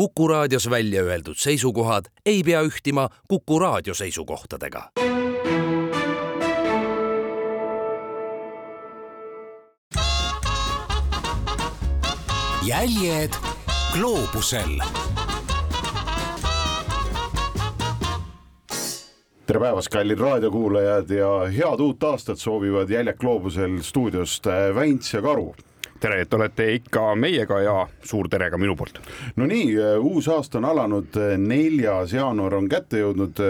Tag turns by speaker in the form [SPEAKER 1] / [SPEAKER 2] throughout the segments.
[SPEAKER 1] Kuku raadios välja öeldud seisukohad ei pea ühtima Kuku raadio seisukohtadega.
[SPEAKER 2] jäljed gloobusel
[SPEAKER 3] tere päevast, kallid raadiokuulajad ja head uut aastat soovivad Jäljak gloobusel stuudiost äh, Väints ja Karu
[SPEAKER 4] tere, et olete ikka meiega ja suur tere ka minu poolt.
[SPEAKER 3] no nii, uus aasta on alanud, neljas jaanuar on kätte jõudnud.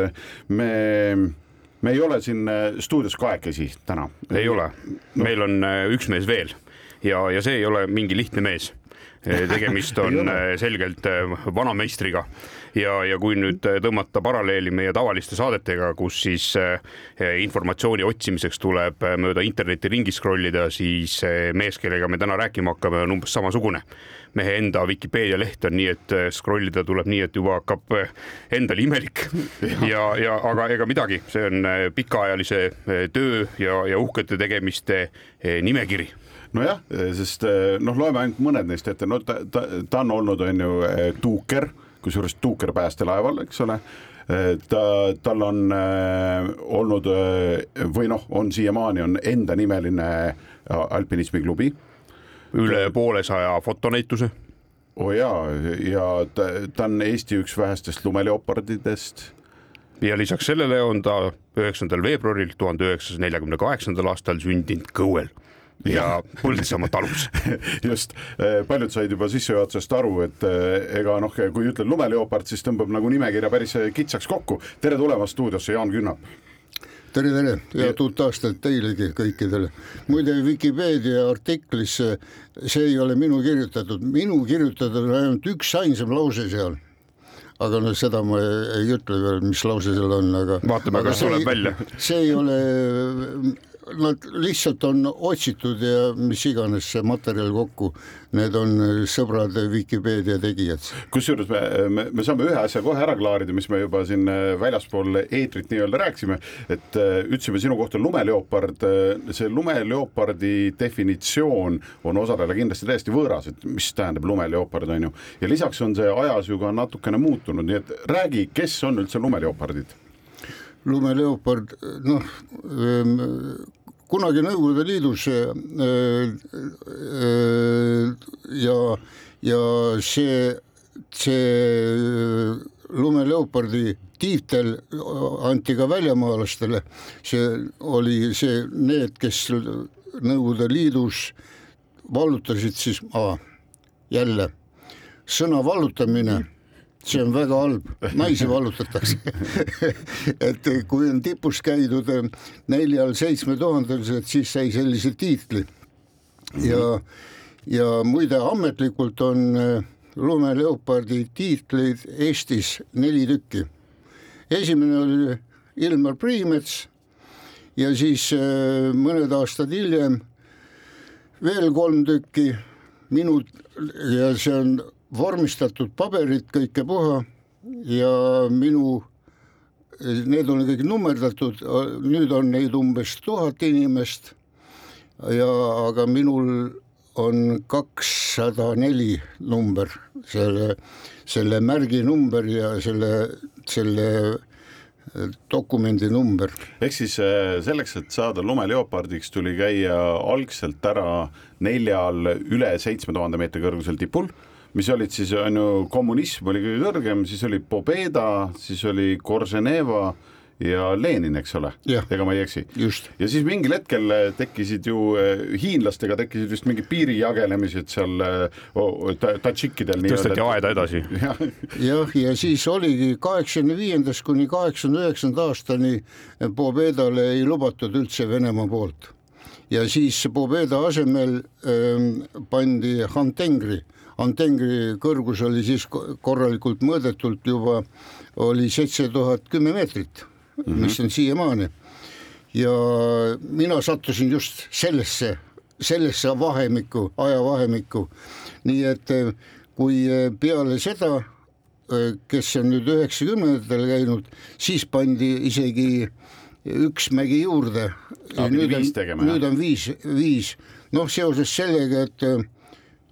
[SPEAKER 3] me, me ei ole siin stuudios kahekesi täna.
[SPEAKER 4] ei ole no., meil on üks mees veel ja, ja see ei ole mingi lihtne mees tegemist on selgelt vanameistriga ja, ja kui nüüd tõmmata paralleeli meie tavaliste saadetega, kus siis informatsiooni otsimiseks tuleb mööda internetti ringi scroll ida, siis mees, kellega me täna rääkima hakkame, on umbes samasugune. mehe enda Vikipeedia leht on nii, et scroll ida tuleb nii, et juba hakkab endal imelik. Ja, ja aga ega midagi, see on pikaajalise töö ja, ja uhkete tegemiste nimekiri
[SPEAKER 3] nojah, sest noh, loeme ainult mõned neist ette, no ta, ta, ta on olnud, on ju tuuker, kusjuures tuuker päästelaeval, eks ole ta, tal on äh, olnud või noh, on siiamaani on endanimeline alpinismiklubi.
[SPEAKER 4] üle poolesaja fotonäituse.
[SPEAKER 3] oo oh jaa, ja ta, ta on Eesti üks vähestest lumeleopardidest.
[SPEAKER 4] ja lisaks sellele on ta üheksandal veebruaril tuhande üheksasaja neljakümne kaheksandal aastal sündinud Kõuel ja Põltsamaa talus
[SPEAKER 3] just, paljud said juba sissejuhatusest aru, et ega noh, kui ütled lumeleopard, siis tõmbab nagu nimekirja päris kitsaks kokku. tere tulemast stuudiosse, Jaan Künnap.
[SPEAKER 5] tere, tere, head uut aastat teilegi kõikidele. muide, Vikipeedia artiklis, see ei ole minu kirjutatud, minu kirjutatud on ainult ükssainsam lause seal aga no seda ma ei ütle veel, mis lause seal on, aga.
[SPEAKER 4] vaatame, kas tuleb välja.
[SPEAKER 5] see ei ole nad lihtsalt on otsitud ja mis iganes see materjal kokku, need on sõbrad Vikipeedia tegijad.
[SPEAKER 3] kusjuures me, me, me saame ühe asja kohe ära klaarida, mis me juba siin väljaspool eetrit nii-öelda rääkisime, et äh, ütlesime sinu kohta lumeleopard, äh, see lumeleopardi definitsioon on osadele kindlasti täiesti võõras, et mis tähendab lumeleopard, on ju, ja lisaks on see ajas ju ka natukene muutunud, nii et räägi, kes on üldse lumeleopardid?
[SPEAKER 5] Lumeleopard, noh ehm, kunagi Nõukogude Liidus äh, äh, ja, ja see, see lumeleopardi tiitel anti ka väljamaalastele, see oli see, need, kes Nõukogude Liidus vallutasid siis ah,, jälle sõna vallutamine. mm see on väga halb, naisi vallutatakse et kui on tipus käidud neljal-seitsme tuhandeliselt, siis sai sellise tiitli. ja, ja muide ametlikult on äh, lumeleopardi tiitleid Eestis neli tükki. esimene oli Ilmar Priimets ja siis mõned aastad hiljem veel kolm tükki, minu ja see on vormistatud paberid, kõike puha ja minu, need on kõik nummerdatud, nüüd on neid umbes tuhat inimest ja aga minul on kakssada neli number, selle, selle märgi number ja selle, selle dokumendi number.
[SPEAKER 3] ehk siis äh, selleks, et saada lumeleopardiks, tuli käia algselt ära neljal üle seitsme tuhande meetri kõrgusel tipul mis olid siis on ju, kommunism oli kõige kõrgem, siis oli Pobeda, siis oli Korženeva ja Lenin, eks ole, ega ma ei eksi. ja siis mingil hetkel tekkisid ju eh, hiinlastega tekkisid vist mingid piirijagelemised seal oh, tadžikidel.
[SPEAKER 4] tõsteti aeda edasi.
[SPEAKER 5] jah, ja siis oligi kaheksakümne viiendast kuni kaheksakümne üheksanda aastani Pobedale ei lubatud üldse Venemaa poolt ja siis Pobeda asemel ähm, pandi Hantengri antengri kõrgus oli siis korralikult mõõdetult juba, oli seitse tuhat kümme meetrit mm, -hmm. mis on siiamaani. ja mina sattusin just sellesse, sellesse vahemikku, ajavahemikku. nii et eh, kui eh, peale seda, eh, kes on nüüd üheksakümnendatel käinud, siis pandi isegi üks mägi juurde. nüüd on, nüüd on viis, viis, noh, seoses sellega, et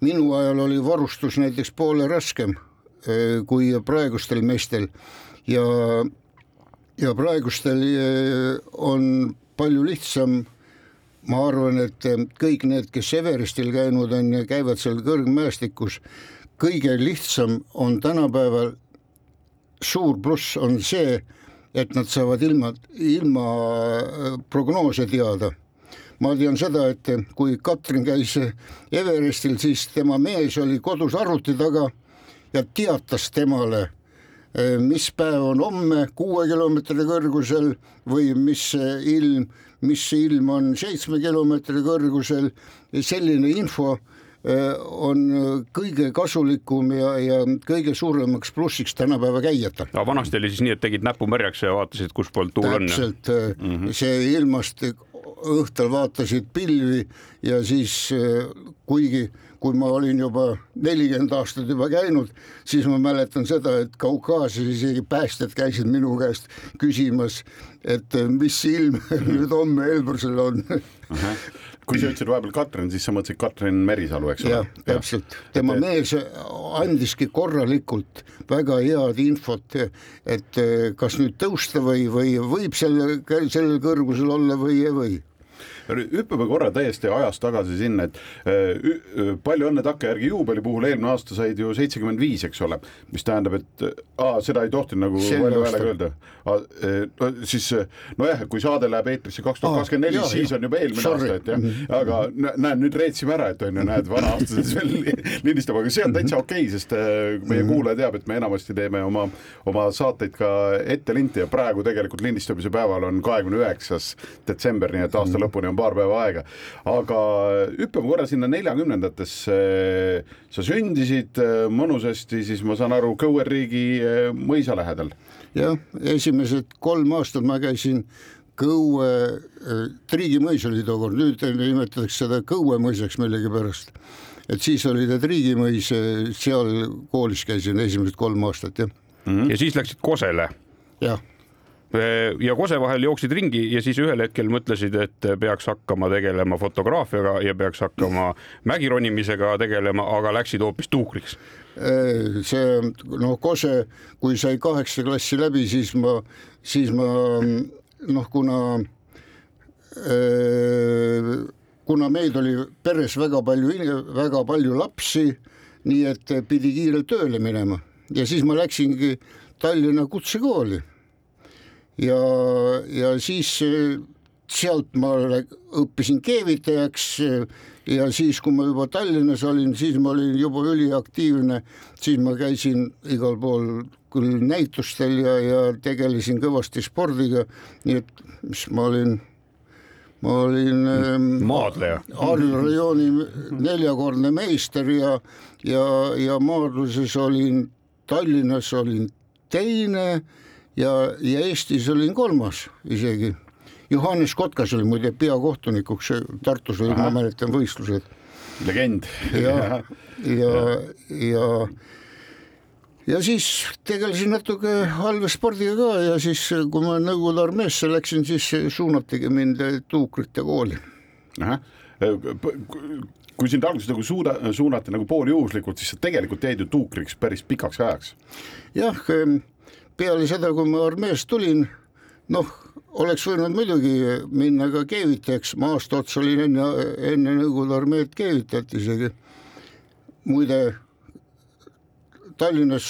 [SPEAKER 5] minu ajal oli varustus näiteks poole raskem eh, kui praegustel meestel ja, ja praegustel eh, on palju lihtsam ma arvan, et eh, kõik need, kes Everestil käinud on ja käivad seal kõrgmäestikus, kõige lihtsam on tänapäeval, suur pluss on see, et nad saavad ilma, ilma prognoose teada. Ma tean seda, et kui Katrin käis Everestil, siis tema mees oli kodus arvuti taga ja teatas temale, mis päev on homme kuue kilomeetri kõrgusel või mis ilm, mis ilm on seitsme kilomeetri kõrgusel, selline info on äh, kõige kasulikum ja, ja kõige suuremaks plussiks tänapäeva käijatel.
[SPEAKER 4] aga vanasti oli siis nii, et tegid näpu märjaks ja vaatasid, kustpoolt tuul on.
[SPEAKER 5] täpselt mm, -hmm. see ilmastik, õhtul vaatasid pilvi ja siis kuigi kui ma olin juba nelikümmend aastat juba käinud, siis ma mäletan seda, et Kaukaasias isegi päästjad käisid minu käest küsimas, et mis ilm nüüd homme Elbrusel on
[SPEAKER 3] kui sa ütlesid vahepeal Katrin, siis sa mõtlesid Katrin Merisalu, eks ole?
[SPEAKER 5] täpselt, tema ja. mees andiski korralikult väga head infot, et kas nüüd tõusta või, või võib selle, sellel kõrgusel olla või ei või
[SPEAKER 3] hüppame korra täiesti ajas tagasi sinna, et äh, palju õnne takkajärgi juubeli puhul, eelmine aasta said ju seitsekümmend viis, eks ole, mis tähendab, et aa, seda ei tohtinud nagu palju häälega öelda. no siis nojah, kui saade läheb eetrisse kaks tuhat kakskümmend neli, siis on juba eelmine Sorry. aasta, et jah, mhm. aga näed, nüüd reetsime ära, et on ju, näed, vana-aastases veel lindistab, aga see on täitsa okei okay,, sest meie mhm. kuulaja teab, et me enamasti teeme oma, oma saateid ka ette linti ja praegu tegelikult lindistamise päeval on kahekümne üheksas detsember, nii et aasta mhm. lõpuni on paar päeva aega. aga hüppame korra sinna neljakümnendatesse. sa sündisid äh, mõnusasti, siis ma saan aru, Kõuerriigi äh, mõisa lähedal.
[SPEAKER 5] jah, esimesed kolm aastat ma käisin Kõue, Triigi mõis oli tookord, nüüd nimetatakse seda Kõue mõisaks millegipärast. et siis oli ta Triigi mõis, seal koolis käisin esimesed kolm aastat, jah
[SPEAKER 4] mm. -hmm. ja siis läksid Kosele?
[SPEAKER 5] jah
[SPEAKER 4] ja Kose vahel jooksid ringi ja siis ühel hetkel mõtlesid, et peaks hakkama tegelema fotograafiaga ja peaks hakkama mägironimisega tegelema, aga läksid hoopis tuukriks.
[SPEAKER 5] See noh, Kose, kui sai kaheksa klassi läbi, siis ma, siis ma noh, kuna kuna meid oli peres väga palju, väga palju lapsi, nii et pidi kiirelt tööle minema ja siis ma läksingi Tallinna kutsekooli ja, ja siis äh, sealt ma õppisin keevitajaks äh, ja siis, kui ma juba Tallinnas olin, siis ma olin juba üliaktiivne, siis ma käisin igal pool küll näitustel ja, ja tegelesin kõvasti spordiga, nii et mis ma olin, ma olin ähm,
[SPEAKER 4] maadleja,
[SPEAKER 5] Harju rajooni neljakordne meister ja, ja, ja maadluses olin, Tallinnas olin teine ja, ja Eestis olin kolmas isegi. Johannes Kotkas oli muide peakohtunikuks, Tartus olid, ma mäletan, võistlused.
[SPEAKER 3] legend.
[SPEAKER 5] ja, ja, ja ja siis tegelesin natuke allveespordiga ka ja siis, kui ma Nõukogude armeesse läksin, siis suunatigi mind tuukrite kooli.
[SPEAKER 3] kui sind alguses nagu suuda, suunati nagu pooljuhuslikult, siis sa tegelikult jäid ju tuukriks päris pikaks ajaks.
[SPEAKER 5] jah peale seda, kui ma armeest tulin, noh, oleks võinud muidugi minna ka keevitajaks, ma aasta otsa olin enne, enne Nõukogude armeed keevitajat isegi. muide, Tallinnas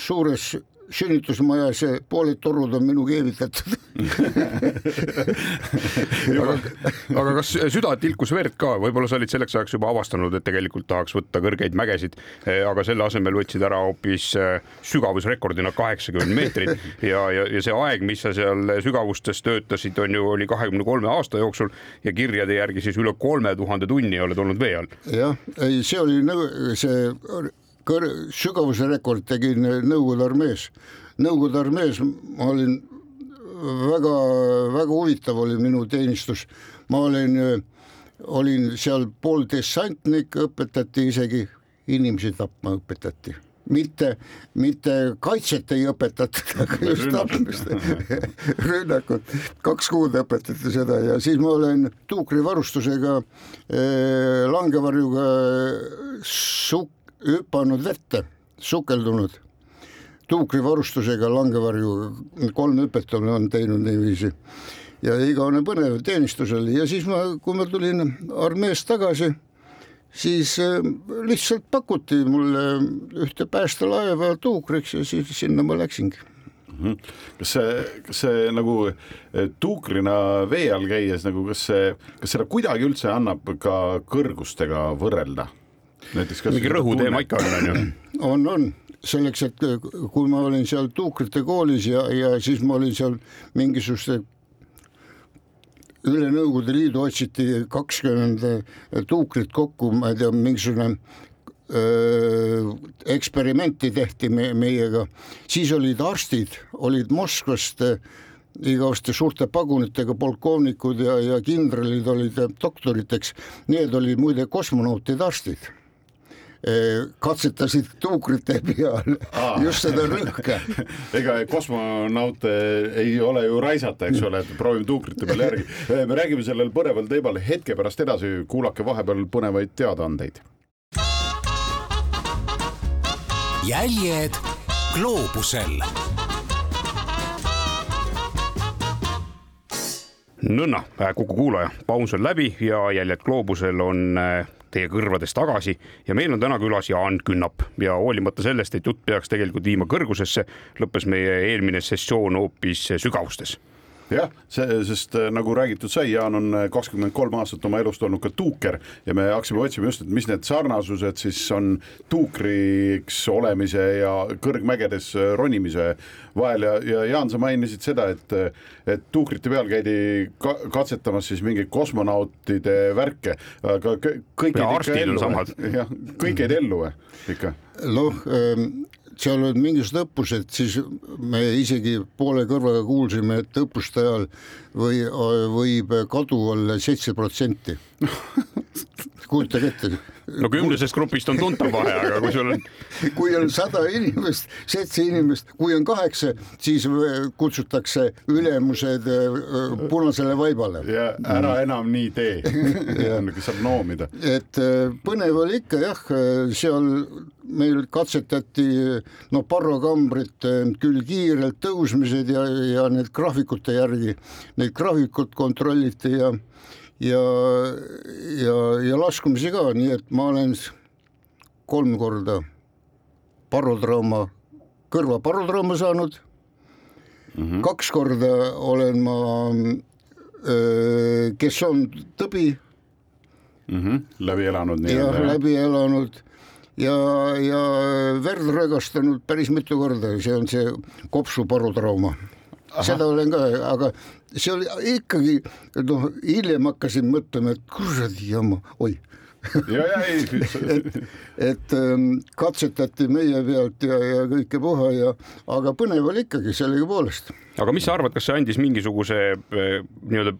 [SPEAKER 5] suures sünnitusmajas pooled torud on minu keevitatud.
[SPEAKER 4] Aga, aga kas süda tilkus verd ka, võib-olla sa olid selleks ajaks juba avastanud, et tegelikult tahaks võtta kõrgeid mägesid, eh, aga selle asemel võtsid ära hoopis eh, sügavusrekordina kaheksakümmend meetrit. Ja, ja, ja see aeg, mis sa seal sügavustes töötasid, on ju, oli kahekümne kolme aasta jooksul ja kirjade järgi siis üle kolme tuhande tunni oled olnud vee all.
[SPEAKER 5] jah, ei, see oli see kõr-, sügavuse rekord tegin Nõukogude armees. Nõukogude armees ma olin väga-väga huvitav oli minu teenistus, ma olin, olin seal pooldessantnik, õpetati isegi, inimesi tapma õpetati mitte, mitte kaitset ei õpetatud, aga just tapmist, rünnakut. kaks kuud õpetati seda ja siis ma olen tuukrivarustusega eh,, langevarjuga suk-, hüpanud vette, sukeldunud. Tuukrivarustusega langevarjuga, kolm hüpet olen teinud niiviisi. Ja igavene põnev teenistus oli. Ja siis ma, kui ma tulin armeest tagasi, siis äh, lihtsalt pakuti mulle ühte päästelaeva tuukriks ja siis sinna ma läksingi.
[SPEAKER 3] Kas see, kas see nagu eh, tuukrina vee all käies nagu, kas see, kas seda kuidagi üldse annab ka kõrgustega võrrelda?
[SPEAKER 4] Mingi rõhuteema ikka on, on ju.
[SPEAKER 5] on, on. Selleks, et kui ma olin seal tuukrite koolis ja, ja siis ma olin seal mingisuguste üle Nõukogude Liidu otsiti kakskümmend tuukrit kokku, ma ei tea, mingisugune eksperimenti tehti me, meiega, siis olid arstid, olid Moskvast igasuguste suurte pagunitega polkovnikud ja, ja kindralid olid doktoriteks, need olid muide kosmonautid arstid katsetasid tuukrite peal Aa. just seda rõhka.
[SPEAKER 3] ega kosmonaute ei ole ju raisata, eks ole, et proovime tuukrite peal järgi. me räägime sellel põneval teemal hetke pärast edasi, kuulake vahepeal põnevaid teadaandeid
[SPEAKER 2] jäljed gloobusel.
[SPEAKER 4] nõnna, Kuku kuulaja, paus on läbi ja jäljed gloobusel on äh, teie kõrvades tagasi. Ja meil on täna külas Jaan Künnap. Ja hoolimata sellest, et jutt peaks tegelikult viima kõrgusesse, lõppes meie eelmine sessioon hoopis sügavustes
[SPEAKER 3] jah, see, sest äh, nagu räägitud sai, Jaan on äh, kakskümmend kolm aastat oma elust olnud ka tuuker ja me hakkasime otsima just, et mis need sarnasused siis on tuukriks olemise ja kõrgmägedes äh, ronimise vahel ja, ja Jaan, sa mainisid seda, et, et tuukrite peal käidi ka, katsetamas siis mingeid kosmonautide värke, aga kõik jäid ikka ellu. jah, kõik jäid ellu või ikka?
[SPEAKER 5] noh ähm seal olid mingisugused õppused, siis me isegi poole kõrvaga kuulsime, et õppuste ajal või võib kadu olla seitse protsenti kujutage ette.
[SPEAKER 4] No kümnesest grupist on tuntav vahe, aga kui sul on.
[SPEAKER 5] kui on sada inimest, seitse inimest, kui on kaheksa, siis kutsutakse ülemused äh, punasele vaibale.
[SPEAKER 3] ja ära enam nii tee saab noomida.
[SPEAKER 5] et äh, põnev oli ikka jah, seal meil katsetati no parrokambrit äh, küll kiirelt tõusmised ja, ja need graafikute järgi, neid graafikut kontrolliti ja ja, ja, ja laskumisi ka, nii et ma olen kolm korda parotrauma, kõrvaparotrauma saanud mm. -hmm. kaks korda olen ma, kes on tõbi
[SPEAKER 3] mm. -hmm. läbi elanud.
[SPEAKER 5] jah, läbi elanud ja, ja verd rögastanud päris mitu korda, see on see kopsuparutrauma seda olen ka, aga see oli ikkagi noh, hiljem hakkasin mõtlema, et kuradi jama, oi
[SPEAKER 3] ja, ja ei
[SPEAKER 5] et, et ähm, katsetati meie pealt ja, ja kõike puha ja, aga põnev oli ikkagi sellegipoolest.
[SPEAKER 4] aga mis sa arvad, kas see andis mingisuguse äh, nii-öelda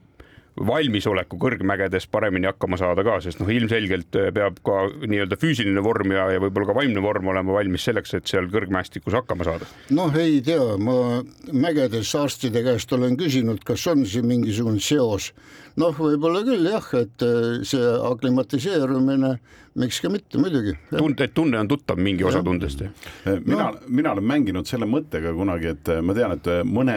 [SPEAKER 4] valmisoleku kõrgmägedes paremini hakkama saada ka, sest noh, ilmselgelt äh, peab ka nii-öelda füüsiline vorm ja, ja võib-olla ka vaimne vorm olema valmis selleks, et seal kõrgmäestikus hakkama saada.
[SPEAKER 5] noh, ei tea, ma mägedes arstide käest olen küsinud, kas on siin mingisugune seos. noh, võib-olla küll jah, et äh, see aklimatiseerumine, miks ka mitte muidugi.
[SPEAKER 4] tunde, et tunne on tuttav mingi osa tundest?
[SPEAKER 3] mina no., mina olen mänginud selle mõttega kunagi, et ma tean, et mõne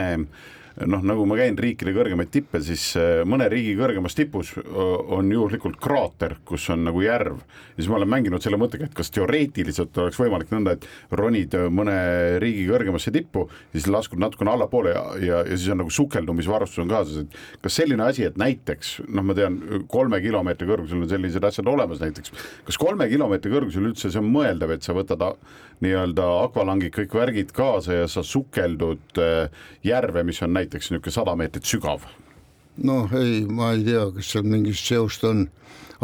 [SPEAKER 3] noh, nagu ma käin riikide kõrgemaid tippe, siis äh, mõne riigi kõrgemas tipus on juhuslikult kraater, kus on nagu järv. ja siis ma olen mänginud selle mõttega, et kas teoreetiliselt oleks võimalik nõnda, et ronid mõne riigi kõrgemasse tippu, siis laskud natukene allapoole ja, ja, ja siis on nagu sukeldumisvarustus on kaasas, et kas selline asi, et näiteks noh, ma tean, kolme kilomeetri kõrgusel on sellised asjad olemas näiteks, kas kolme kilomeetri kõrgusel üldse see on mõeldav, et sa võtad nii-öelda akvalangid, kõik värgid kaasa ja sa sukeldud järve, mis on näiteks näiteks niisugune sada meetrit sügav?
[SPEAKER 5] noh, ei, ma ei tea, kas seal mingit seost on,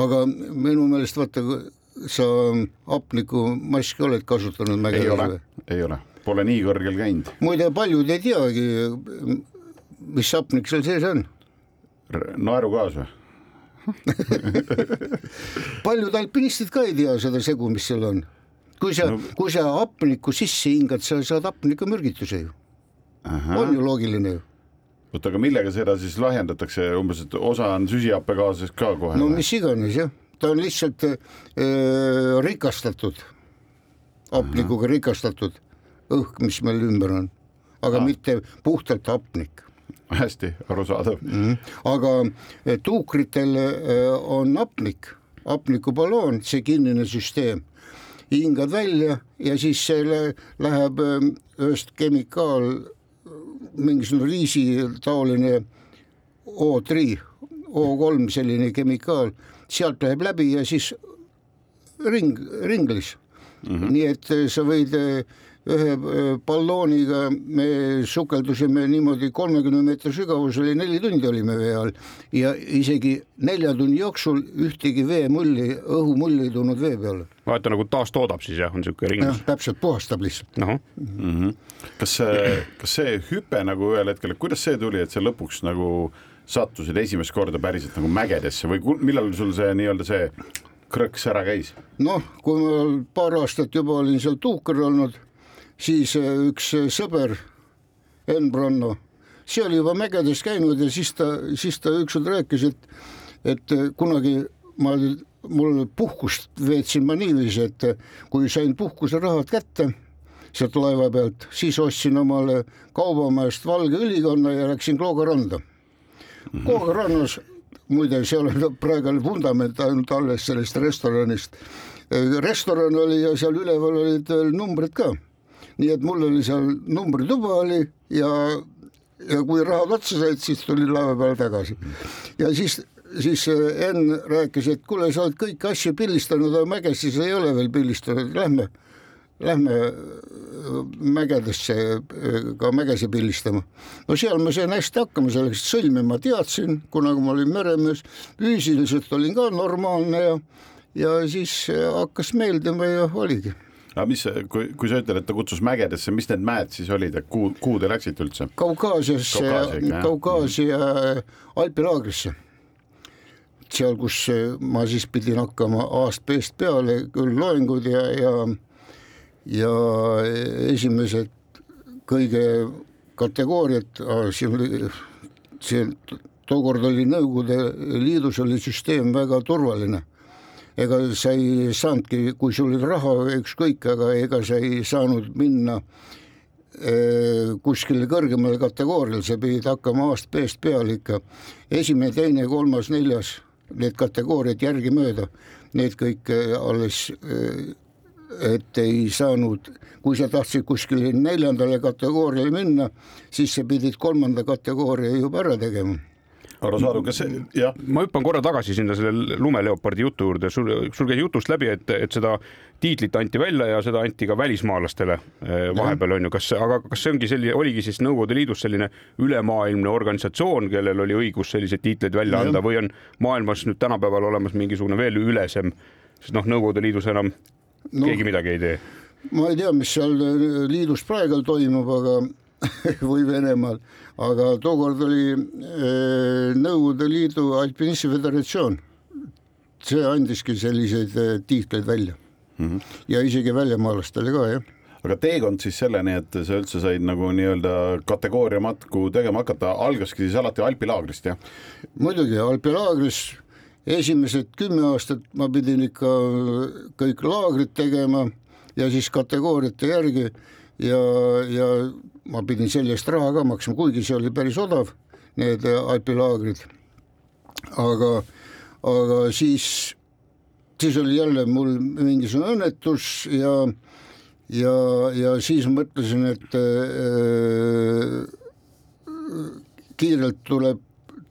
[SPEAKER 5] aga minu meelest vaata, sa hapnikumaski oled kasutanud mägedes
[SPEAKER 3] või? ei ole, pole nii kõrgel käinud.
[SPEAKER 5] muide, paljud ei teagi, mis hapnik seal sees on.
[SPEAKER 3] naerugaas või?
[SPEAKER 5] paljud alpinistid ka ei tea seda segu, mis seal on. kui sa no., kui sa hapnikku sisse hingad, sa saad hapnikumürgituse ju. on ju loogiline ju
[SPEAKER 3] oota, aga millega seda siis lahjendatakse, umbes, et osa on süsihappegaasist ka kohe?
[SPEAKER 5] no mis iganes jah, ta on lihtsalt äh, rikastatud, hapnikuga rikastatud õhk, mis meil ümber on, aga ah. mitte puhtalt hapnik
[SPEAKER 3] hästi arusaadav.
[SPEAKER 5] mm.. aga eh, tuukritel eh, on hapnik, hapnikuballoon, see kinnine süsteem, hingad välja ja siis see lä- läheb ühest kemikaal, mingisugune riisi taoline O3, O3 selline kemikaal, sealt läheb läbi ja siis ring, ringlis mm. -hmm. nii et eh, sa võid eh, ühe eh, ballooniga, me sukeldusime niimoodi kolmekümne meetri sügavusele, neli tundi olime vee all ja isegi nelja tunni jooksul ühtegi veemulli, õhumulli ei tulnud vee peale.
[SPEAKER 4] vaata nagu taastoodab siis jah, on niisugune ring
[SPEAKER 5] jah, täpselt puhastab lihtsalt.
[SPEAKER 4] noh,
[SPEAKER 3] kas see, kas see hüpe nagu ühel hetkel, et kuidas see tuli, et sa lõpuks nagu sattusid esimest korda päriselt nagu mägedesse või millal sul see nii-öelda see krõks ära käis?
[SPEAKER 5] noh, kui ma paar aastat juba olin seal tuuker olnud, siis eh, üks eh, sõber, Enn Branno, see oli juba mägedes käinud ja siis ta, siis ta ükskord rääkis, et, et eh, kunagi ma, mul puhkust veetsin ma niiviisi, et kui sain puhkuserahad kätte sealt laeva pealt, siis ostsin omale Kaubamäest valge ülikonna ja läksin Klooga randa. Klooga rannas muide, seal on praegu on vundament ainult alles sellest restoranist. restoran oli ja seal üleval olid veel numbrid ka. Nii et mul oli seal numbrituba oli ja, ja kui rahad otsa said, siis tulin laeva peale tagasi. ja siis, siis Enn rääkis, et kuule, sa oled kõiki asju pildistanud, aga mägesid sa ei ole veel pildistanud, lähme, lähme mägedesse ka mägese pildistama. no seal ma sain hästi hakkama, selleks sõlme ma teadsin, kunagi ma olin meremees, füüsiliselt olin ka normaalne ja ja siis hakkas meeldima ja oligi.
[SPEAKER 3] Aga mis, kui, kui sa ütled, et ta kutsus mägedesse, mis need mäed siis olid, et kuhu, kuhu te läksite üldse?
[SPEAKER 5] Kaukaasiasse
[SPEAKER 3] Kaukaasia.
[SPEAKER 5] Kaukaasia alpilaagrisse. seal, kus ma siis pidin hakkama A-st peale küll loengud ja, ja ja esimesed kõige kategooriad, siin oli, see tookord oli Nõukogude Liidus oli süsteem väga turvaline ega sa ei saanudki, kui sul oli raha ükskõik, aga ega sa ei saanud minna eh, kuskile kõrgemale kategooriale, sa pidid hakkama A-st B-st peale ikka. esimene, teine, kolmas, neljas, need kategooriad järgemööda, need kõik eh, alles, et ei saanud, kui sa tahtsid kuskile neljandale kategooriale minna, siis sa pidid kolmanda kategooria juba ära tegema
[SPEAKER 3] arusaadav, kas see, jah,
[SPEAKER 4] ma hüppan korra tagasi sinna selle lumeleopardi jutu juurde, sul, sul käis jutust läbi, et, et seda tiitlit anti välja ja seda anti ka välismaalastele eh, vahepeal on ju, kas, aga kas see ongi selline, oligi siis Nõukogude Liidus selline ülemaailmne organisatsioon, kellel oli õigus selliseid tiitleid välja anda või on maailmas nüüd tänapäeval olemas mingisugune veel ülesem, sest noh, Nõukogude Liidus enam no. keegi midagi ei tee.
[SPEAKER 5] ma ei tea, mis seal liidus praegu toimub, aga või Venemaal, aga tookord oli eh, Nõukogude Liidu alpinismi föderatsioon. see andiski selliseid eh, tiitleid välja mm. -hmm. ja isegi väljamaalastele ka jah.
[SPEAKER 3] aga teekond siis selleni, et sa üldse said nagu nii-öelda kategooria matku tegema hakata, algaski siis alati alpilaagrist, jah?
[SPEAKER 5] muidugi alpilaagris esimesed kümme aastat ma pidin ikka kõik laagrid tegema ja siis kategooriate järgi ja, ja ma pidin selle eest raha ka maksma, kuigi see oli päris odav, need alpilaagrid. aga, aga siis, siis oli jälle mul mingisugune õnnetus ja, ja, ja siis mõtlesin, et äh, kiirelt tuleb,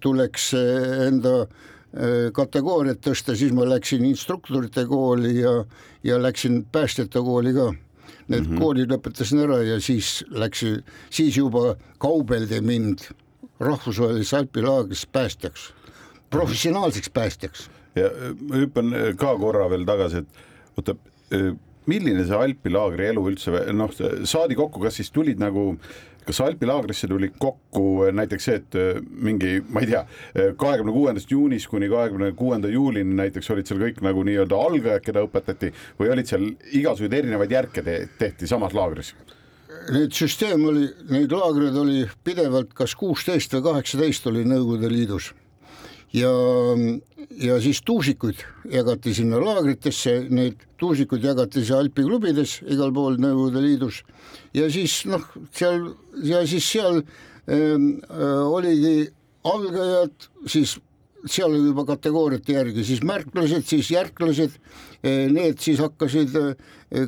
[SPEAKER 5] tuleks enda äh, kategooriat tõsta, siis ma läksin instruktorite kooli ja, ja läksin päästjate kooli ka. Need mm -hmm. koolid lõpetasin ära ja siis läks, siis juba kaubeldi mind rahvusvahelises alpilaagris päästjaks, professionaalseks päästjaks.
[SPEAKER 3] ja äh, ma hüppan ka korra veel tagasi, et oota, milline see alpilaagri elu üldse, noh, saadi kokku, kas siis tulid nagu kas alpilaagrisse tuli kokku näiteks see, et äh, mingi, ma ei tea, kahekümne kuuendast juunist kuni kahekümne kuuenda juulini näiteks olid seal kõik nagu nii-öelda algajad, keda õpetati või olid seal igasuguseid erinevaid järke te tehti samas laagris?
[SPEAKER 5] Need süsteem oli, neid laagreid oli pidevalt kas kuusteist või kaheksateist oli Nõukogude Liidus. ja, ja siis tuusikuid jagati sinna laagritesse, neid tuusikuid jagati siis Alpi klubides igal pool Nõukogude Liidus. Ja siis noh, seal ja siis seal ähm, äh, oligi algajad, siis seal oli juba kategooriate järgi, siis märklased, siis järklased, need siis hakkasid äh,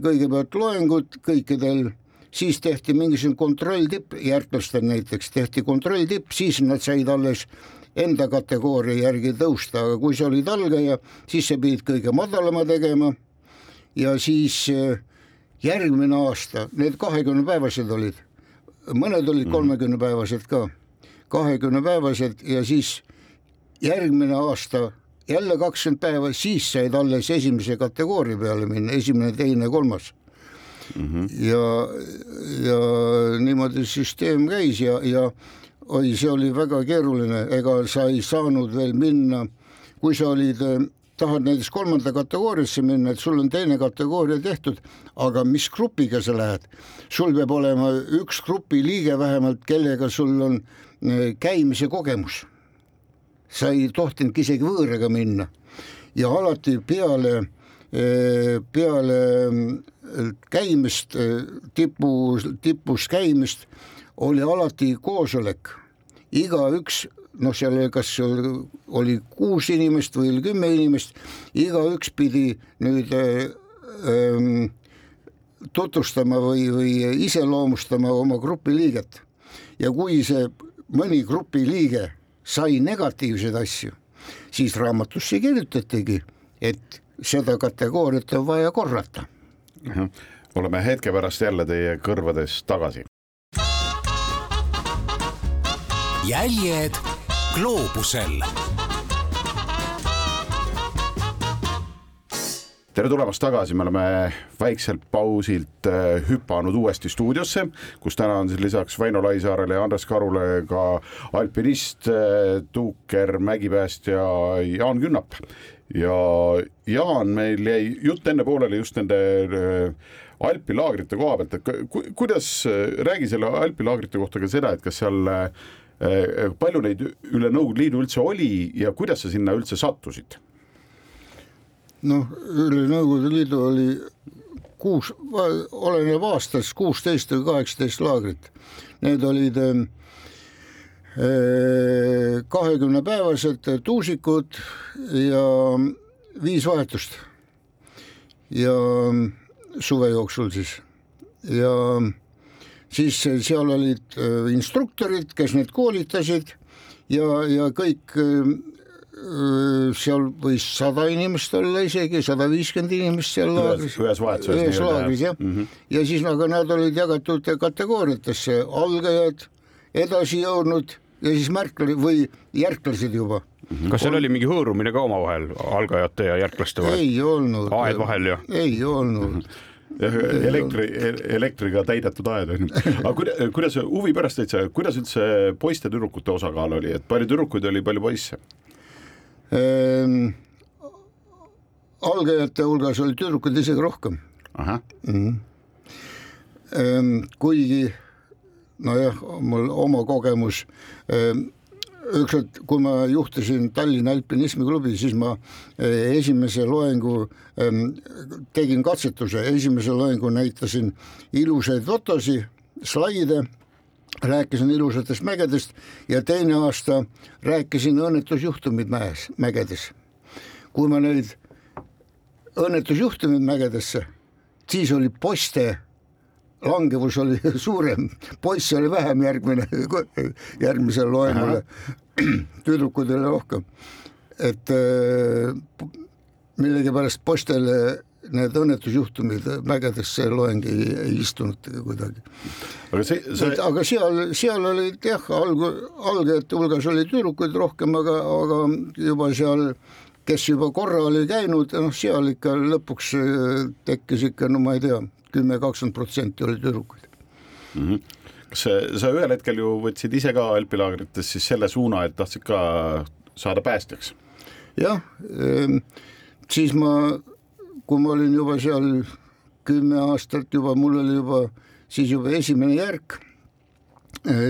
[SPEAKER 5] kõigepealt loengud kõikidel, siis tehti mingisugune kontrolltipp, järklastel näiteks tehti kontrolltipp, siis nad said alles enda kategooria järgi tõusta, aga kui sa olid algaja, siis sa pidid kõige madalama tegema ja siis äh, järgmine aasta, need kahekümnepäevased olid, mõned olid kolmekümnepäevased ka, kahekümnepäevased ja siis järgmine aasta jälle kakskümmend päeva, siis said alles esimese kategooria peale minna, esimene, teine, kolmas mm. -hmm. ja, ja niimoodi süsteem käis ja, ja oi, see oli väga keeruline, ega sa ei saanud veel minna, kui sa olid, eh, tahad näiteks kolmanda kategooriasse minna, et sul on teine kategooria tehtud, aga mis grupiga sa lähed, sul peab olema üks grupi liige vähemalt, kellega sul on eh, käimise kogemus. sa ei tohtinudki isegi võõraga minna. Ja alati peale, eh, peale käimist, tipu, tipus käimist oli alati koosolek, igaüks noh, seal kas oli kuus inimest või oli kümme inimest, igaüks pidi nüüd ähm, tutvustama või, või iseloomustama oma grupi liiget. ja kui see mõni grupi liige sai negatiivseid asju, siis raamatusse kirjutatigi, et seda kategooriat on vaja korrata.
[SPEAKER 3] oleme hetke pärast jälle teie kõrvades tagasi
[SPEAKER 2] jäljed gloobusel.
[SPEAKER 3] tere tulemast tagasi, me oleme väikselt pausilt äh, hüpanud uuesti stuudiosse, kus täna on siis lisaks Väino Laisaarele ja Andres Karule ka alpinist, äh, tuuker, mägipäästja Jaan Künnap. ja Jaan, meil jäi jutt enne pooleli just nende äh, alpilaagrite koha pealt, et ku, kuidas, räägi selle alpilaagrite kohta ka seda, et kas seal Äh, palju neid üle Nõukogude Liidu üldse oli ja kuidas sa sinna üldse sattusid?
[SPEAKER 5] noh, üle Nõukogude Liidu oli kuus, oleneb aastast, kuusteist või kaheksateist laagrit. Need olid äh, kahekümnepäevased tuusikud ja viis vahetust ja suve jooksul siis ja siis seal olid äh, instruktorid, kes neid koolitasid ja, ja kõik äh, seal võis sada inimest olla isegi, sada viiskümmend inimest seal laagris.
[SPEAKER 3] ühes vahetuses.
[SPEAKER 5] ühes laagris jah mm, -hmm. ja siis aga nad olid jagatud kategooriatesse, algajad, edasi jõudnud ja siis märklased või järklased juba
[SPEAKER 4] mm. -hmm. kas seal oli mingi hõõrumine ka omavahel, algajate ja järklaste vahel?
[SPEAKER 5] ei olnud.
[SPEAKER 4] aed vahel ja?
[SPEAKER 5] ei olnud mm. -hmm
[SPEAKER 3] elektri, elektriga täidetud aed on ju, aga kuidas, kuidas huvi pärast täitsa, kuidas üldse poiste-tüdrukute osakaal oli, et palju tüdrukuid oli, palju poisse
[SPEAKER 5] ehm,? algajate hulgas oli tüdrukuid isegi rohkem. Mm -hmm. ehm, kuigi nojah, mul oma kogemus ehm, ükskord, kui ma juhtisin Tallinna alpinismiklubi, siis ma eh, esimese loengu ehm, tegin katsetuse, esimese loengu näitasin ilusaid fotosi, slaide, rääkisin ilusatest mägedest ja teine aasta rääkisin õnnetusjuhtumid mäes, mägedes. kui ma neid õnnetusjuhtumid mägedesse, siis oli poiste langevus oli suurem, poisse oli vähem järgmine, järgmisele loengule, tüdrukuid oli rohkem. et äh, millegipärast poistele need õnnetusjuhtumid mägedesse loeng ei, ei istunud kuidagi.
[SPEAKER 3] aga see, see...
[SPEAKER 5] Et, aga seal, seal olid jah, alg-, algajate hulgas oli tüdrukuid rohkem, aga, aga juba seal kes juba korra oli käinud, noh, seal ikka lõpuks äh, tekkis ikka, no ma ei tea, kümme, kakskümmend protsenti oli tüdrukuid
[SPEAKER 3] mm. -hmm. kas sa, ühel hetkel ju võtsid ise ka alpilaagrites siis selle suuna, et tahtsid ka saada päästjaks?
[SPEAKER 5] jah, ehm, siis ma, kui ma olin juba seal kümme aastat juba, mul oli juba siis juba esimene järk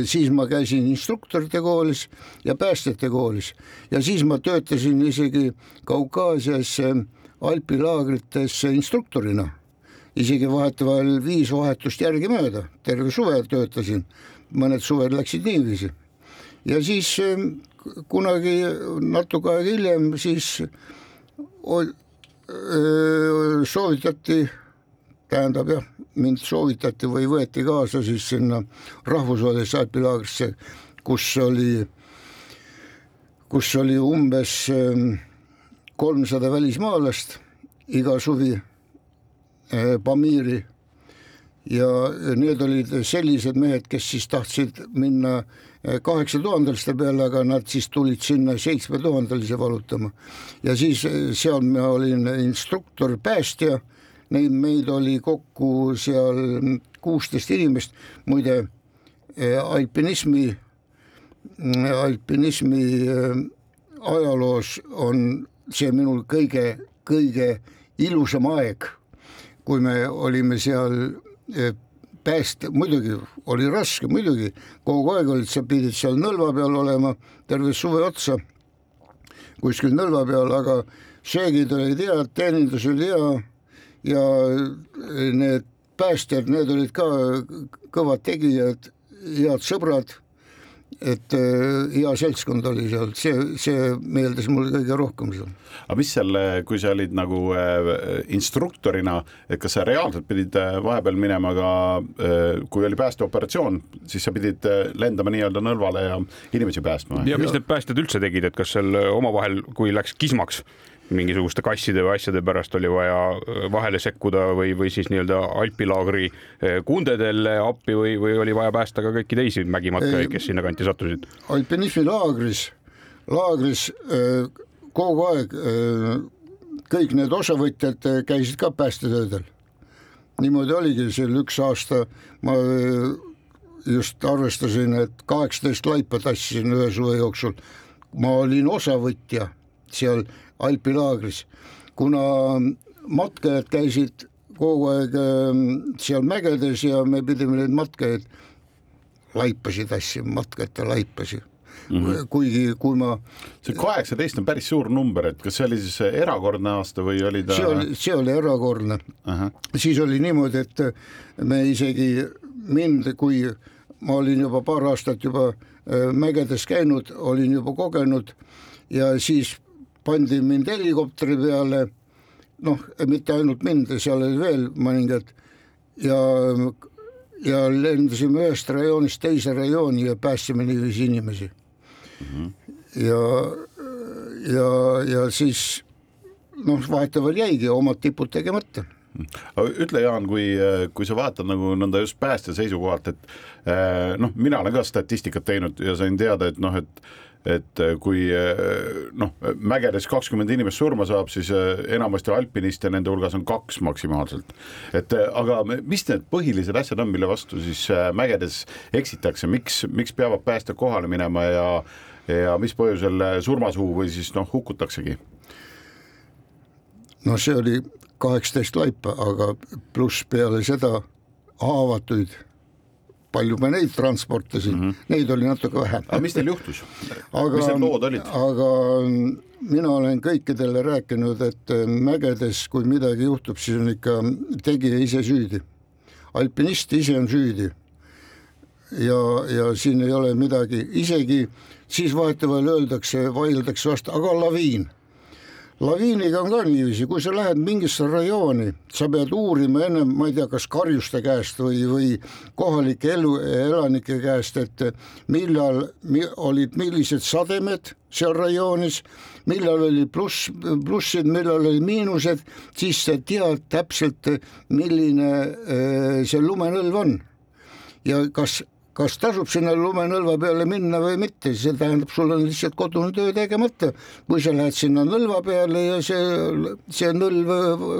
[SPEAKER 5] siis ma käisin instruktorite koolis ja päästjate koolis ja siis ma töötasin isegi Kaukaasias alpilaagrites instruktorina, isegi vahetevahel viis vahetust järgemööda, terve suve töötasin, mõned suved läksid niiviisi. Ja siis kunagi natuke aega hiljem siis soovitati, tähendab jah, mind soovitati või võeti kaasa siis sinna rahvusvahelisse alpilaagrisse, kus oli, kus oli umbes kolmsada välismaalast iga suvi Pamiiri ja need olid sellised mehed, kes siis tahtsid minna kaheksa tuhandeliste peale, aga nad siis tulid sinna seitsme tuhandelise valutama. ja siis seal ma olin instruktor, päästja, neid meid oli kokku seal kuusteist inimest, muide alpinismi, alpinismi ajaloos on see minul kõige, kõige ilusam aeg, kui me olime seal pääst-, muidugi oli raske, muidugi, kogu aeg olid, sa pidid seal nõlva peal olema terve suve otsa, kuskil nõlva peal, aga söögid olid head, teenindus oli hea ja need päästjad, need olid ka kõvad tegijad, head sõbrad et äh, hea seltskond oli seal, see, see meeldis mulle kõige rohkem seal.
[SPEAKER 3] aga mis seal, kui sa olid nagu äh, instruktorina, et kas sa reaalselt pidid äh, vahepeal minema ka, kui oli päästeoperatsioon, siis sa pidid lendama nii-öelda nõlvale ja inimesi päästma?
[SPEAKER 4] ja mis need päästjad üldse tegid, et kas seal omavahel, kui läks kismaks, mingisuguste kasside või asjade pärast oli vaja äh, vahele sekkuda või, või siis nii-öelda alpilaagri äh, kundedele appi või, või oli vaja päästa ka kõiki teisi mägimatkajaid, kes sinnakanti sattusid?
[SPEAKER 5] alpinismilaagris, laagris äh, kogu aeg kõik need osavõtjad käisid ka päästetöödel. niimoodi oligi seal üks aasta, ma just arvestasin, et kaheksateist laipa tassisin ühe suve jooksul. ma olin osavõtja seal alpilaagris, kuna matkajad käisid kogu aeg ähm, seal mägedes ja me pidime neid matkajaid, laipasid tassima, matkajate laipasi Mm -hmm. kuigi, kui ma.
[SPEAKER 3] see kaheksateist on päris suur number, et kas see oli siis erakordne aasta või oli ta?
[SPEAKER 5] see oli, see oli erakordne siis oli niimoodi, et me isegi mind, kui ma olin juba paar aastat juba äh, mägedes käinud, olin juba kogenud ja siis pandi mind helikopteri peale, noh, mitte ainult mind, seal oli veel mõningad ja, ja lendasime ühest rajoonist teise rajooni ja päästsime niiviisi inimesi mm. -hmm. ja, ja, ja siis noh, vahetevahel jäigi omad tipud tegemata
[SPEAKER 3] ütle, Jaan, kui, kui sa vaatad nagu nõnda just päästja seisukohalt, et eh, noh, mina olen ka statistikat teinud ja sain teada, et noh, et et äh, kui äh, noh, mägedes kakskümmend inimest surma saab, siis äh, enamasti alpiniste nende hulgas on kaks maksimaalselt. et aga mis need põhilised asjad on, mille vastu siis mägedes eksitakse, miks, miks peavad päästjad kohale minema ja ja mis põhjusel surmasuu või siis noh, hukutaksegi?
[SPEAKER 5] no see oli kaheksateist laipa, aga pluss peale seda haavatuid palju me neid transportisin mm, -hmm. neid oli natuke vähem.
[SPEAKER 3] aga mis teil juhtus?
[SPEAKER 5] mis need lood olid? aga mina olen kõikidele rääkinud, et mägedes, kui midagi juhtub, siis on ikka tegija ise süüdi. alpinist ise on süüdi. ja, ja siin ei ole midagi, isegi siis vahetevahel öeldakse, vaieldakse vastu, aga laviin laviiniga on ka niiviisi, kui sa lähed mingisse rajooni, sa pead uurima ennem, ma ei tea, kas karjuste käest või, või kohalike elu, elanike käest, et millal mi, olid, millised sademed seal rajoonis, millal oli pluss, plussid, millal oli miinused, siis sa tead täpselt, milline äh, see lumenõlv on. ja kas kas tasub sinna lumenõlva peale minna või mitte, see tähendab, sul on lihtsalt kodune töö tegemata. kui sa lähed sinna nõlva peale ja see, see nõlv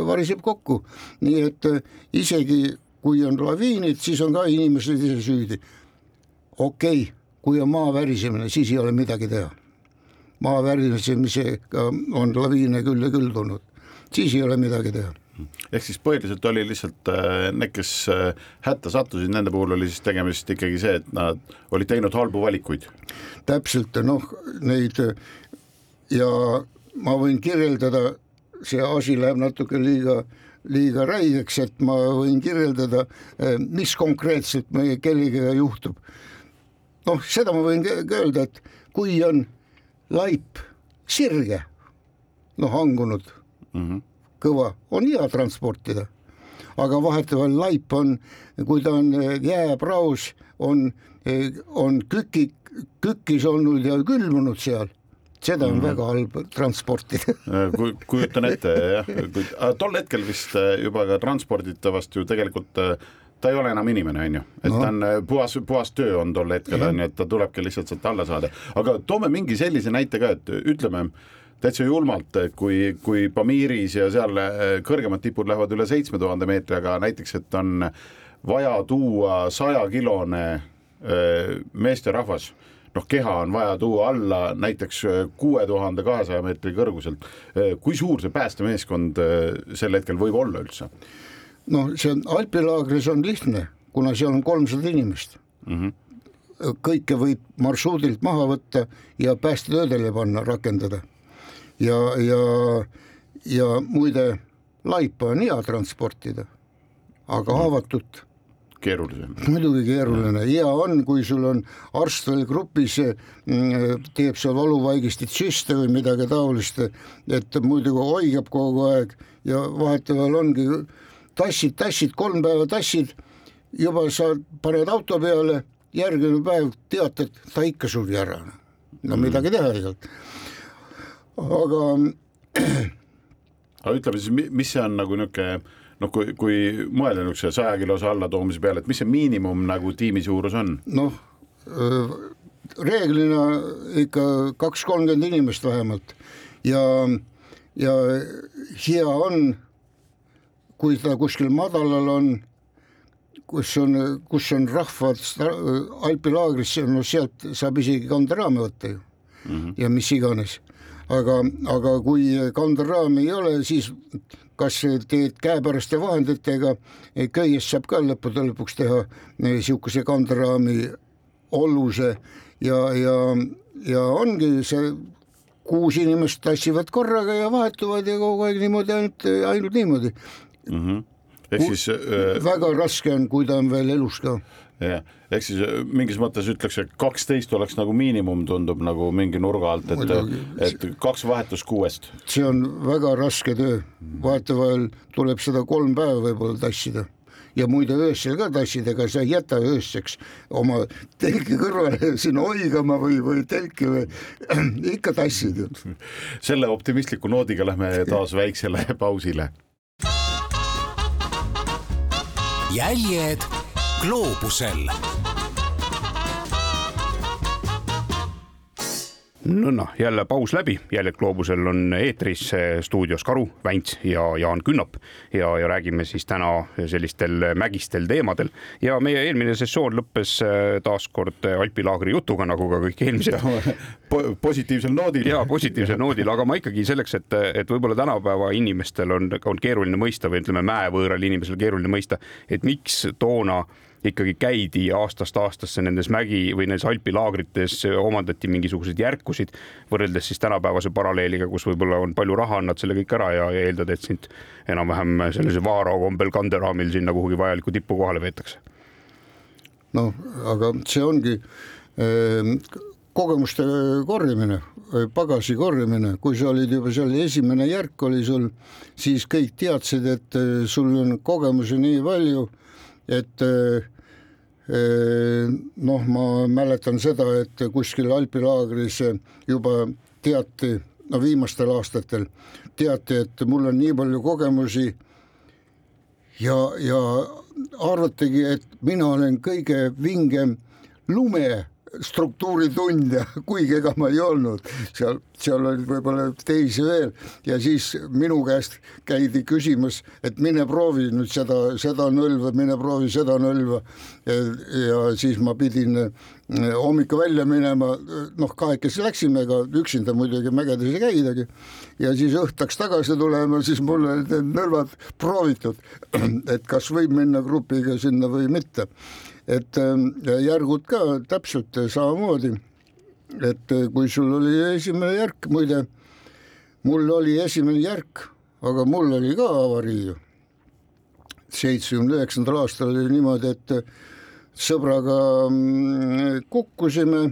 [SPEAKER 5] variseb kokku, nii et äh, isegi kui on laviinid, siis on ka inimesed ise süüdi. okei okay,, kui on maa värisemine, siis ei ole midagi teha. maa värisemisega on laviine küll ja küll tulnud, siis ei ole midagi teha
[SPEAKER 3] ehk siis põhiliselt oli lihtsalt äh, need, kes äh, hätta sattusid, nende puhul oli siis tegemist ikkagi see, et nad olid teinud halbu valikuid.
[SPEAKER 5] täpselt, noh, neid ja ma võin kirjeldada, see asi läheb natuke liiga, liiga räigeks, et ma võin kirjeldada, mis konkreetselt meie kellegagi juhtub. noh, seda ma võin öelda, et kui on laip sirge, noh, hangunud mm, -hmm. Kõva, on hea transportida. aga vahetevahel laip on, kui ta on jääpraos, on, on küki, kükis olnud ja külmunud seal. Seda on mm -hmm. väga halb transportida.
[SPEAKER 3] Kujutan ette jah, tol hetkel vist äh, juba ka transporditavast ju tegelikult äh, ta ei ole enam inimene, on ju, et no. ta on äh, puhas, puhas töö on tol hetkel on ju, et ta tulebki lihtsalt sealt alla saada, aga toome mingi sellise näite ka, et ütleme täitsa julmalt, kui, kui Pamiris ja seal kõrgemad tipud lähevad üle seitsme tuhande meetri, aga näiteks, et on vaja tuua sajakilone meesterahvas noh, keha on vaja tuua alla näiteks äh, kuue tuhande kahesaja meetri kõrguselt. Äh, kui suur see päästemeeskond äh, sel hetkel võib olla üldse?
[SPEAKER 5] no see on alpilaagris on lihtne, kuna seal on kolmsada inimest mm. -hmm. kõike võib marsruudilt maha võtta ja päästetöödele panna, rakendada. Ja, ja, ja muide, laipa on hea transportida, aga mhm. haavatut
[SPEAKER 3] keerulisem.
[SPEAKER 5] muidugi keeruline, hea on, kui sul on arst veel grupis, mm, teeb seal valuvaigistit süste või midagi taolist, et muidu hoiab kogu aeg ja vahetevahel ongi tassid, tassid, kolm päeva tassid, juba sa paned auto peale, järgmine päev teatad, ta ikka suri ära. no mm. midagi teha ei olnud. Aga
[SPEAKER 3] aga ütleme siis, mis see on nagu niisugune noh, kui, kui mõelda niisuguse saja kilose allatoomise peale, et mis see miinimum nagu tiimi suurus on?
[SPEAKER 5] noh, reeglina ikka kaks, kolmkümmend inimest vähemalt ja, ja hea on, kui ta kuskil madalal on, kus on, kus on rahvad alpilaagris, no sealt saab isegi kanderaame võtta ju mm -hmm. ja mis iganes aga, aga kui kanderaami ei ole, siis kas teed käepäraste vahenditega, köiest saab ka lõppude lõpuks teha niisuguse kanderaami olluse ja, ja, ja ongi see kuus inimest tassivad korraga ja vahetuvad ja kogu aeg niimoodi ainult, ainult niimoodi mm.
[SPEAKER 3] -hmm. ehk siis
[SPEAKER 5] äh... väga raske on, kui ta on veel elus ka
[SPEAKER 3] jah, ehk siis äh, mingis mõttes ütleks, et kaksteist oleks nagu miinimum, tundub nagu mingi nurga alt, et, et kaks vahetust kuuest.
[SPEAKER 5] see on väga raske töö, vahetevahel tuleb seda kolm päeva võib-olla tassida ja muide öösel ka tassid, ega sa ei jäta ööseks oma telki kõrvale sinna oigama või, või telki või ikka tassid ju.
[SPEAKER 3] selle optimistliku noodiga lähme taas väiksele pausile.
[SPEAKER 2] jäljed gloobusel
[SPEAKER 4] nõnna, jälle paus läbi, jälle Gloobusel on eetris stuudios Karu Vänts ja Jaan Künnap ja, ja räägime siis täna sellistel mägistel teemadel. ja meie eelmine sessioon lõppes äh, taas kord alpilaagri jutuga, nagu ka kõik eelmised
[SPEAKER 3] po. positiivsel noodil.
[SPEAKER 4] ja positiivsel noodil, aga ma ikkagi selleks, et, et võib-olla tänapäeva inimestel on, on keeruline mõista või ütleme, mäevõõral inimesel keeruline mõista, et miks toona ikkagi käidi aastast aastasse nendes mägi või nendes alpilaagrites, omandati mingisuguseid järkusid võrreldes siis tänapäevase paralleeliga, kus võib-olla on palju raha, annad selle kõik ära ja, ja eeldad, et sind enam-vähem sellise vaara kombel kanderaamil sinna kuhugi vajalikku tippu kohale veetakse.
[SPEAKER 5] noh, aga see ongi äh, kogemuste korjamine, pagasi korjamine, kui sa olid juba seal esimene järk oli sul, siis kõik teadsid, et sul on kogemusi nii palju, et noh, ma mäletan seda, et kuskil alpilaagris juba teati, no viimastel aastatel teati, et mul on nii palju kogemusi ja, ja arvatigi, et mina olen kõige vingem lume struktuuritund ja kuigi ega ma ei olnud seal, seal oli võib-olla teisi veel ja siis minu käest käidi küsimas, et mine proovi nüüd seda, seda nõlva, mine proovi seda nõlva. ja siis ma pidin eh, hommikul välja minema, noh, kahekesi läksime, ega üksinda muidugi mägedes ei käidagi. ja siis õhtaks tagasi tulema, siis mul olid need nõlvad proovitud, et kas võib minna grupiga sinna või mitte et ähm, järgud ka täpselt samamoodi. et äh, kui sul oli esimene järk, muide mul oli esimene järk, aga mul oli ka avarii ju. seitsmekümne üheksandal aastal oli niimoodi, et äh, sõbraga mm, kukkusime,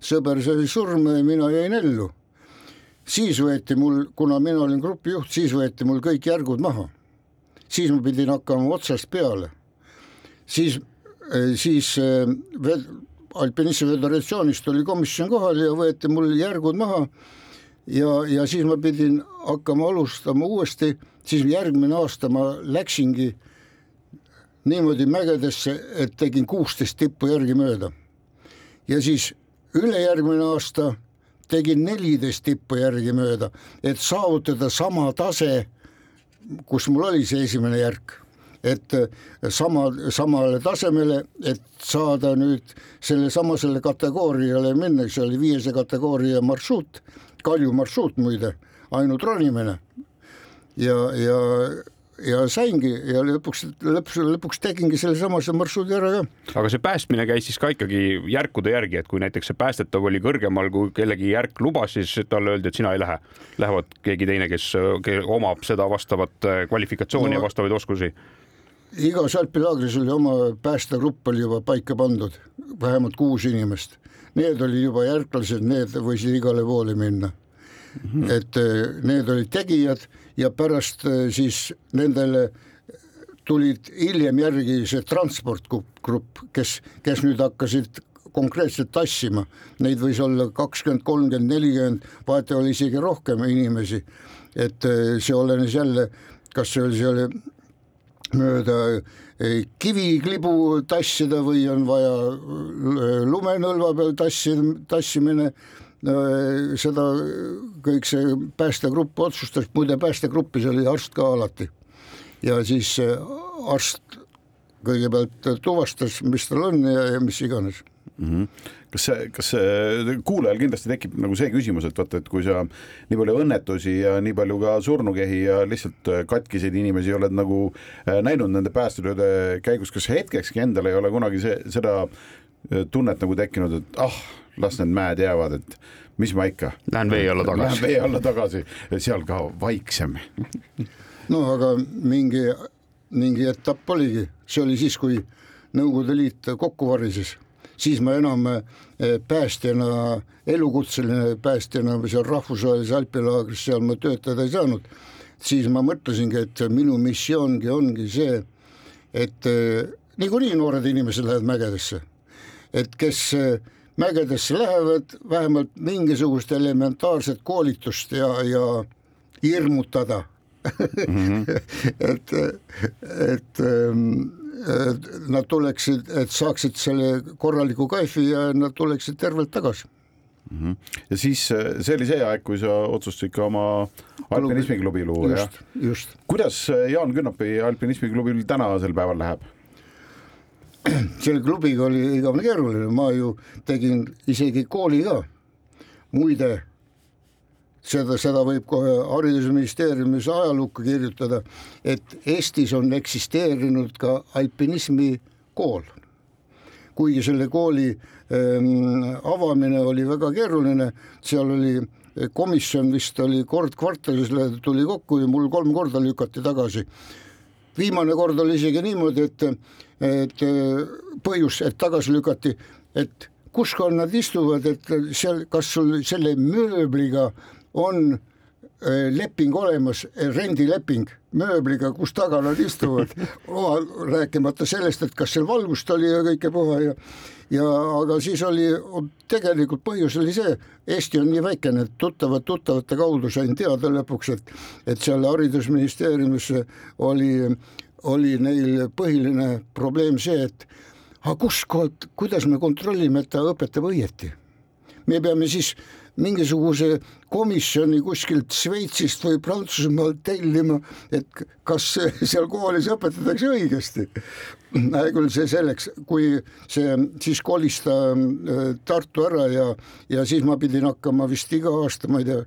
[SPEAKER 5] sõber sai surma ja mina jäin ellu. siis võeti mul, kuna mina olin grupijuht, siis võeti mul kõik järgud maha. siis ma pidin hakkama otsast peale. siis siis äh, alpinismi föderatsioonist oli komisjon kohal ja võeti mul järgud maha. Ja, ja siis ma pidin hakkama alustama uuesti, siis järgmine aasta ma läksingi niimoodi mägedesse, et tegin kuusteist tippu järgimööda. ja siis ülejärgmine aasta tegin neliteist tippu järgimööda, et saavutada sama tase, kus mul oli see esimene järk et äh, sama, samale tasemele, et saada nüüd sellesamasele kategooriale minna, see oli viiese kategooria marsruut, Kalju marsruut muide, ainult ronimine. ja, ja, ja saingi ja lõpuks, lõpuks, lõpuks tegingi sellesamase marsruudi ära ka.
[SPEAKER 4] aga see päästmine käis siis ka ikkagi järkude järgi, et kui näiteks see päästetav oli kõrgemal, kui kellegi järk lubas, siis talle öeldi, et sina ei lähe. Lähevad keegi teine, kes omab seda vastavat kvalifikatsiooni no, ja vastavaid oskusi
[SPEAKER 5] igas alpilaagris oli oma päästegrupp oli juba paika pandud, vähemalt kuus inimest. Need olid juba järglased, need võisid igale poole minna mm. -hmm. et eh, need olid tegijad ja pärast eh, siis nendele tulid hiljem järgi see transportgrupp, kes, kes nüüd hakkasid konkreetselt tassima, neid võis olla kakskümmend, kolmkümmend, nelikümmend, vaata oli isegi rohkem inimesi. et eh, see olenes jälle, kas see oli, see oli mööda eh, kiviklibu tassida või on vaja eh, lumenõlva peal tassida, tassimine seda kõik see päästegrupp otsustas, muide päästegruppis oli arst ka alati. ja siis arst kõigepealt tuvastas, mis tal on ja, ja mis iganes
[SPEAKER 3] mm. -hmm kas see, kas kuulajal kindlasti tekib nagu see küsimus, et vaata, et kui sa nii palju õnnetusi ja nii palju ka surnukehi ja lihtsalt katkiseid inimesi oled nagu äh, näinud nende päästetööde käigus, kas hetkekski endal ei ole kunagi see, seda äh, tunnet nagu tekkinud, et ah, las need mäed jäävad, et mis ma ikka.
[SPEAKER 4] Lähen vee alla tagasi.
[SPEAKER 3] Lähen vee alla tagasi, seal ka vaiksem.
[SPEAKER 5] no aga mingi, mingi etapp oligi, see oli siis, kui Nõukogude Liit kokku varises siis ma enam eh, päästjana, elukutseline päästjana seal rahvusvahelises alpilaagris, seal ma töötada ei saanud. siis ma mõtlesingi, et minu missioongi ongi see, et eh, niikuinii noored inimesed lähevad mägedesse, et kes eh, mägedesse lähevad, vähemalt mingisugust elementaarset koolitust ja, ja hirmutada mm. -hmm. et, et ähm, nad tuleksid, et saaksid selle korraliku kaifi ja nad tuleksid tervelt tagasi
[SPEAKER 3] mm. -hmm. ja siis see oli see aeg, kui sa otsustasid ka oma alpinismiklubi luua, jah?
[SPEAKER 5] just.
[SPEAKER 3] kuidas Jaan Künnapi alpinismiklubil tänasel päeval läheb?
[SPEAKER 5] selle klubiga oli igavene keeruline, ma ju tegin isegi kooli ka. muide seda, seda võib kohe Haridusministeeriumis ajalukku kirjutada, et Eestis on eksisteerinud ka alpinismi kool. kuigi selle kooli ähm, avamine oli väga keeruline, seal oli komisjon vist oli kord kvartalis tuli kokku ja mul kolm korda lükati tagasi. viimane kord oli isegi niimoodi, et, et põhjus, et tagasi lükati, et kus nad istuvad, et seal, kas sul selle mööbliga on äh, leping olemas, äh, rendileping mööbliga, kus taga nad istuvad rääkimata sellest, et kas seal valgust oli ja kõike puha ja ja aga siis oli tegelikult põhjus oli see, Eesti on nii väikene, et tuttavad tuttavate kaudu sain teada lõpuks, et et seal haridusministeeriumis oli, oli neil põhiline probleem see, et aga kustkohalt, kuidas me kontrollime, et ta õpetab õieti? me peame siis mingisuguse komisjoni kuskilt Šveitsist või Prantsusmaalt tellima, et kas seal koolis õpetatakse õigesti. hea küll, see selleks, kui see siis kolis ta äh, Tartu ära ja, ja siis ma pidin hakkama vist iga aasta, ma ei tea,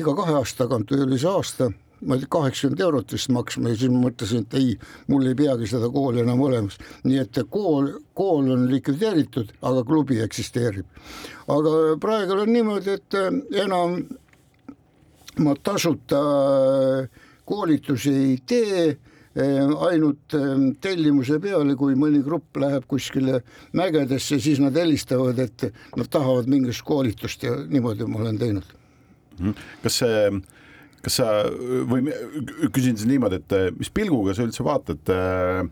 [SPEAKER 5] iga kahe aasta tagant või oli see aasta ma ei tea, kaheksakümmend eurot vist maksma ja siis ma mõtlesin, et ei, mul ei peagi seda kooli enam olemas. nii et kool, kool on likvideeritud, aga klubi eksisteerib. aga praegu on niimoodi, et äh, enam ma tasuta äh, koolitusi ei tee äh, ainult tellimuse peale, kui mõni grupp läheb kuskile mägedesse, siis nad helistavad, et nad tahavad mingisugust koolitust ja niimoodi ma olen teinud.
[SPEAKER 3] kas see kas sa või küsin siis niimoodi, et mis pilguga sa üldse vaatad äh,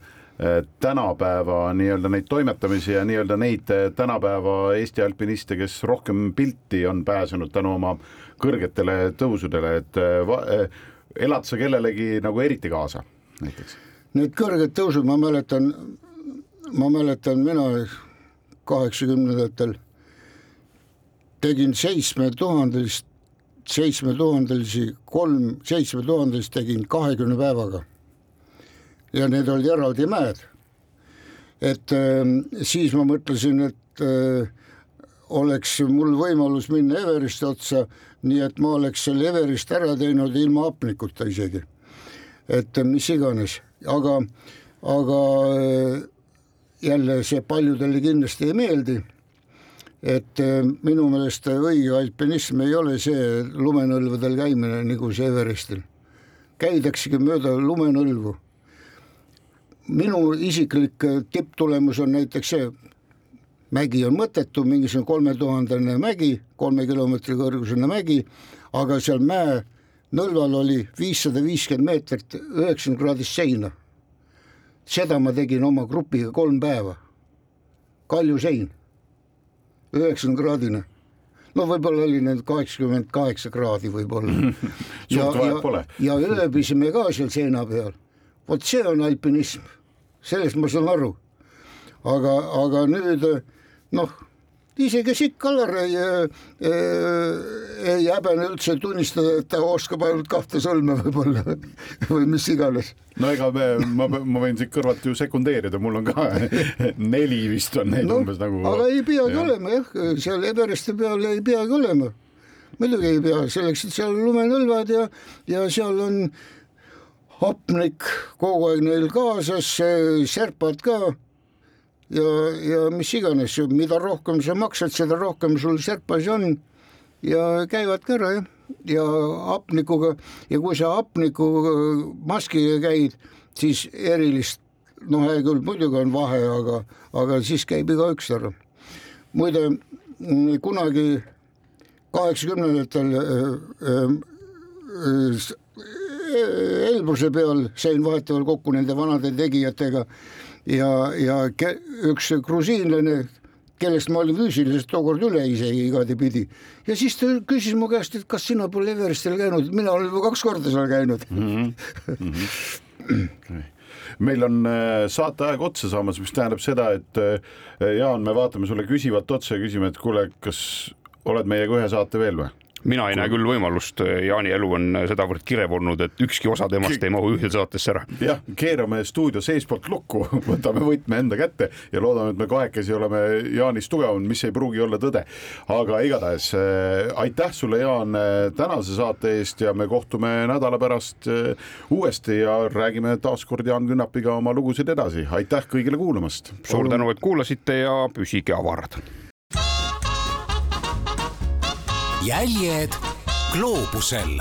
[SPEAKER 3] tänapäeva nii-öelda neid toimetamisi ja nii-öelda neid tänapäeva Eesti alpiniste, kes rohkem pilti on pääsenud tänu oma kõrgetele tõusudele, et elad sa kellelegi nagu eriti kaasa näiteks?
[SPEAKER 5] Need kõrged tõusud, ma mäletan, ma mäletan mina kaheksakümnendatel tegin seitsmetuhandelist seitsmetuhandelisi, kolm seitsmetuhandelist tegin kahekümne päevaga. ja need olid eraldi mäed. et äh, siis ma mõtlesin, et äh, oleks mul võimalus minna Everesti otsa, nii et ma oleks selle Everest ära teinud ilma hapnikuta isegi. et äh, mis iganes, aga, aga äh, jälle see paljudele kindlasti ei meeldi et äh, minu meelest õige alpinism ei ole see lumenõlvadel käimine nagu see Everestil. käidaksegi mööda lumenõlvu. minu isiklik äh, tipptulemus on näiteks see, mägi on mõttetu, mingisugune kolmetuhandene mägi, kolme kilomeetri kõrgusene mägi, aga seal mäe nõlval oli viissada viiskümmend meetrit üheksakümmend kraadist seina. seda ma tegin oma grupiga kolm päeva. Kalju sein üheksakümmend kraadine no võib-olla oli need kaheksakümmend kaheksa kraadi võib-olla
[SPEAKER 3] ja, ja,
[SPEAKER 5] ja ööbisime ka seal seina peal. vot see on alpinism, sellest ma saan aru. aga, aga nüüd noh isegi Sikk Kallar ei, ei häbene üldse tunnistada, et ta oskab ainult kahte sõlme võib-olla või mis iganes.
[SPEAKER 3] no ega me, ma, ma võin siit kõrvalt ju sekundeerida, mul on ka neli vist on neid no, umbes nagu.
[SPEAKER 5] aga ei peagi ja. olema jah, seal Everesti peal ei peagi olema. muidugi ei pea, selleks, et seal lumenõlvad ja, ja seal on hapnik kogu aeg neil kaasas, serpad ka ja, ja mis iganes, mida rohkem sa maksad, seda rohkem sul serpas on. Ja käivad ka ära jah, ja hapnikuga ja kui sa hapniku maskiga käid, siis erilist noh, hea küll, muidugi on vahe, aga, aga siis käib igaüks ära. muide kunagi kaheksakümnendatel äh, äh, äh, Elbruse peal sain vahetevahel kokku nende vanade tegijatega ja, ja üks grusiinlane, kellest ma olin füüsiliselt tookord üle isegi igatepidi ja siis ta küsis mu käest, et kas sina pole Everestil käinud, mina olen juba kaks korda seal käinud mm.
[SPEAKER 3] -hmm. Meil on äh, saateaeg otsa saamas, mis tähendab seda, et äh, Jaan, me vaatame sulle küsivalt otsa ja küsime, et kuule, kas oled meiega ühe saate veel või?
[SPEAKER 4] Mina ei näe küll võimalust, Jaani elu on sedavõrd kirev olnud, et ükski osa temast ei mahu ühte saatesse ära.
[SPEAKER 3] jah, keerame stuudio seestpoolt lukku, võtame võtme enda kätte ja loodame, et me kahekesi oleme Jaanist tugevamad, mis ei pruugi olla tõde. aga igatahes äh, aitäh sulle, Jaan, äh, tänase saate eest ja me kohtume nädala pärast äh, uuesti ja räägime taas kord Jaan Künnapiga oma lugusid edasi. aitäh kõigile kuulamast.
[SPEAKER 4] suur tänu, et kuulasite ja püsige avarad
[SPEAKER 2] jäljed gloobusel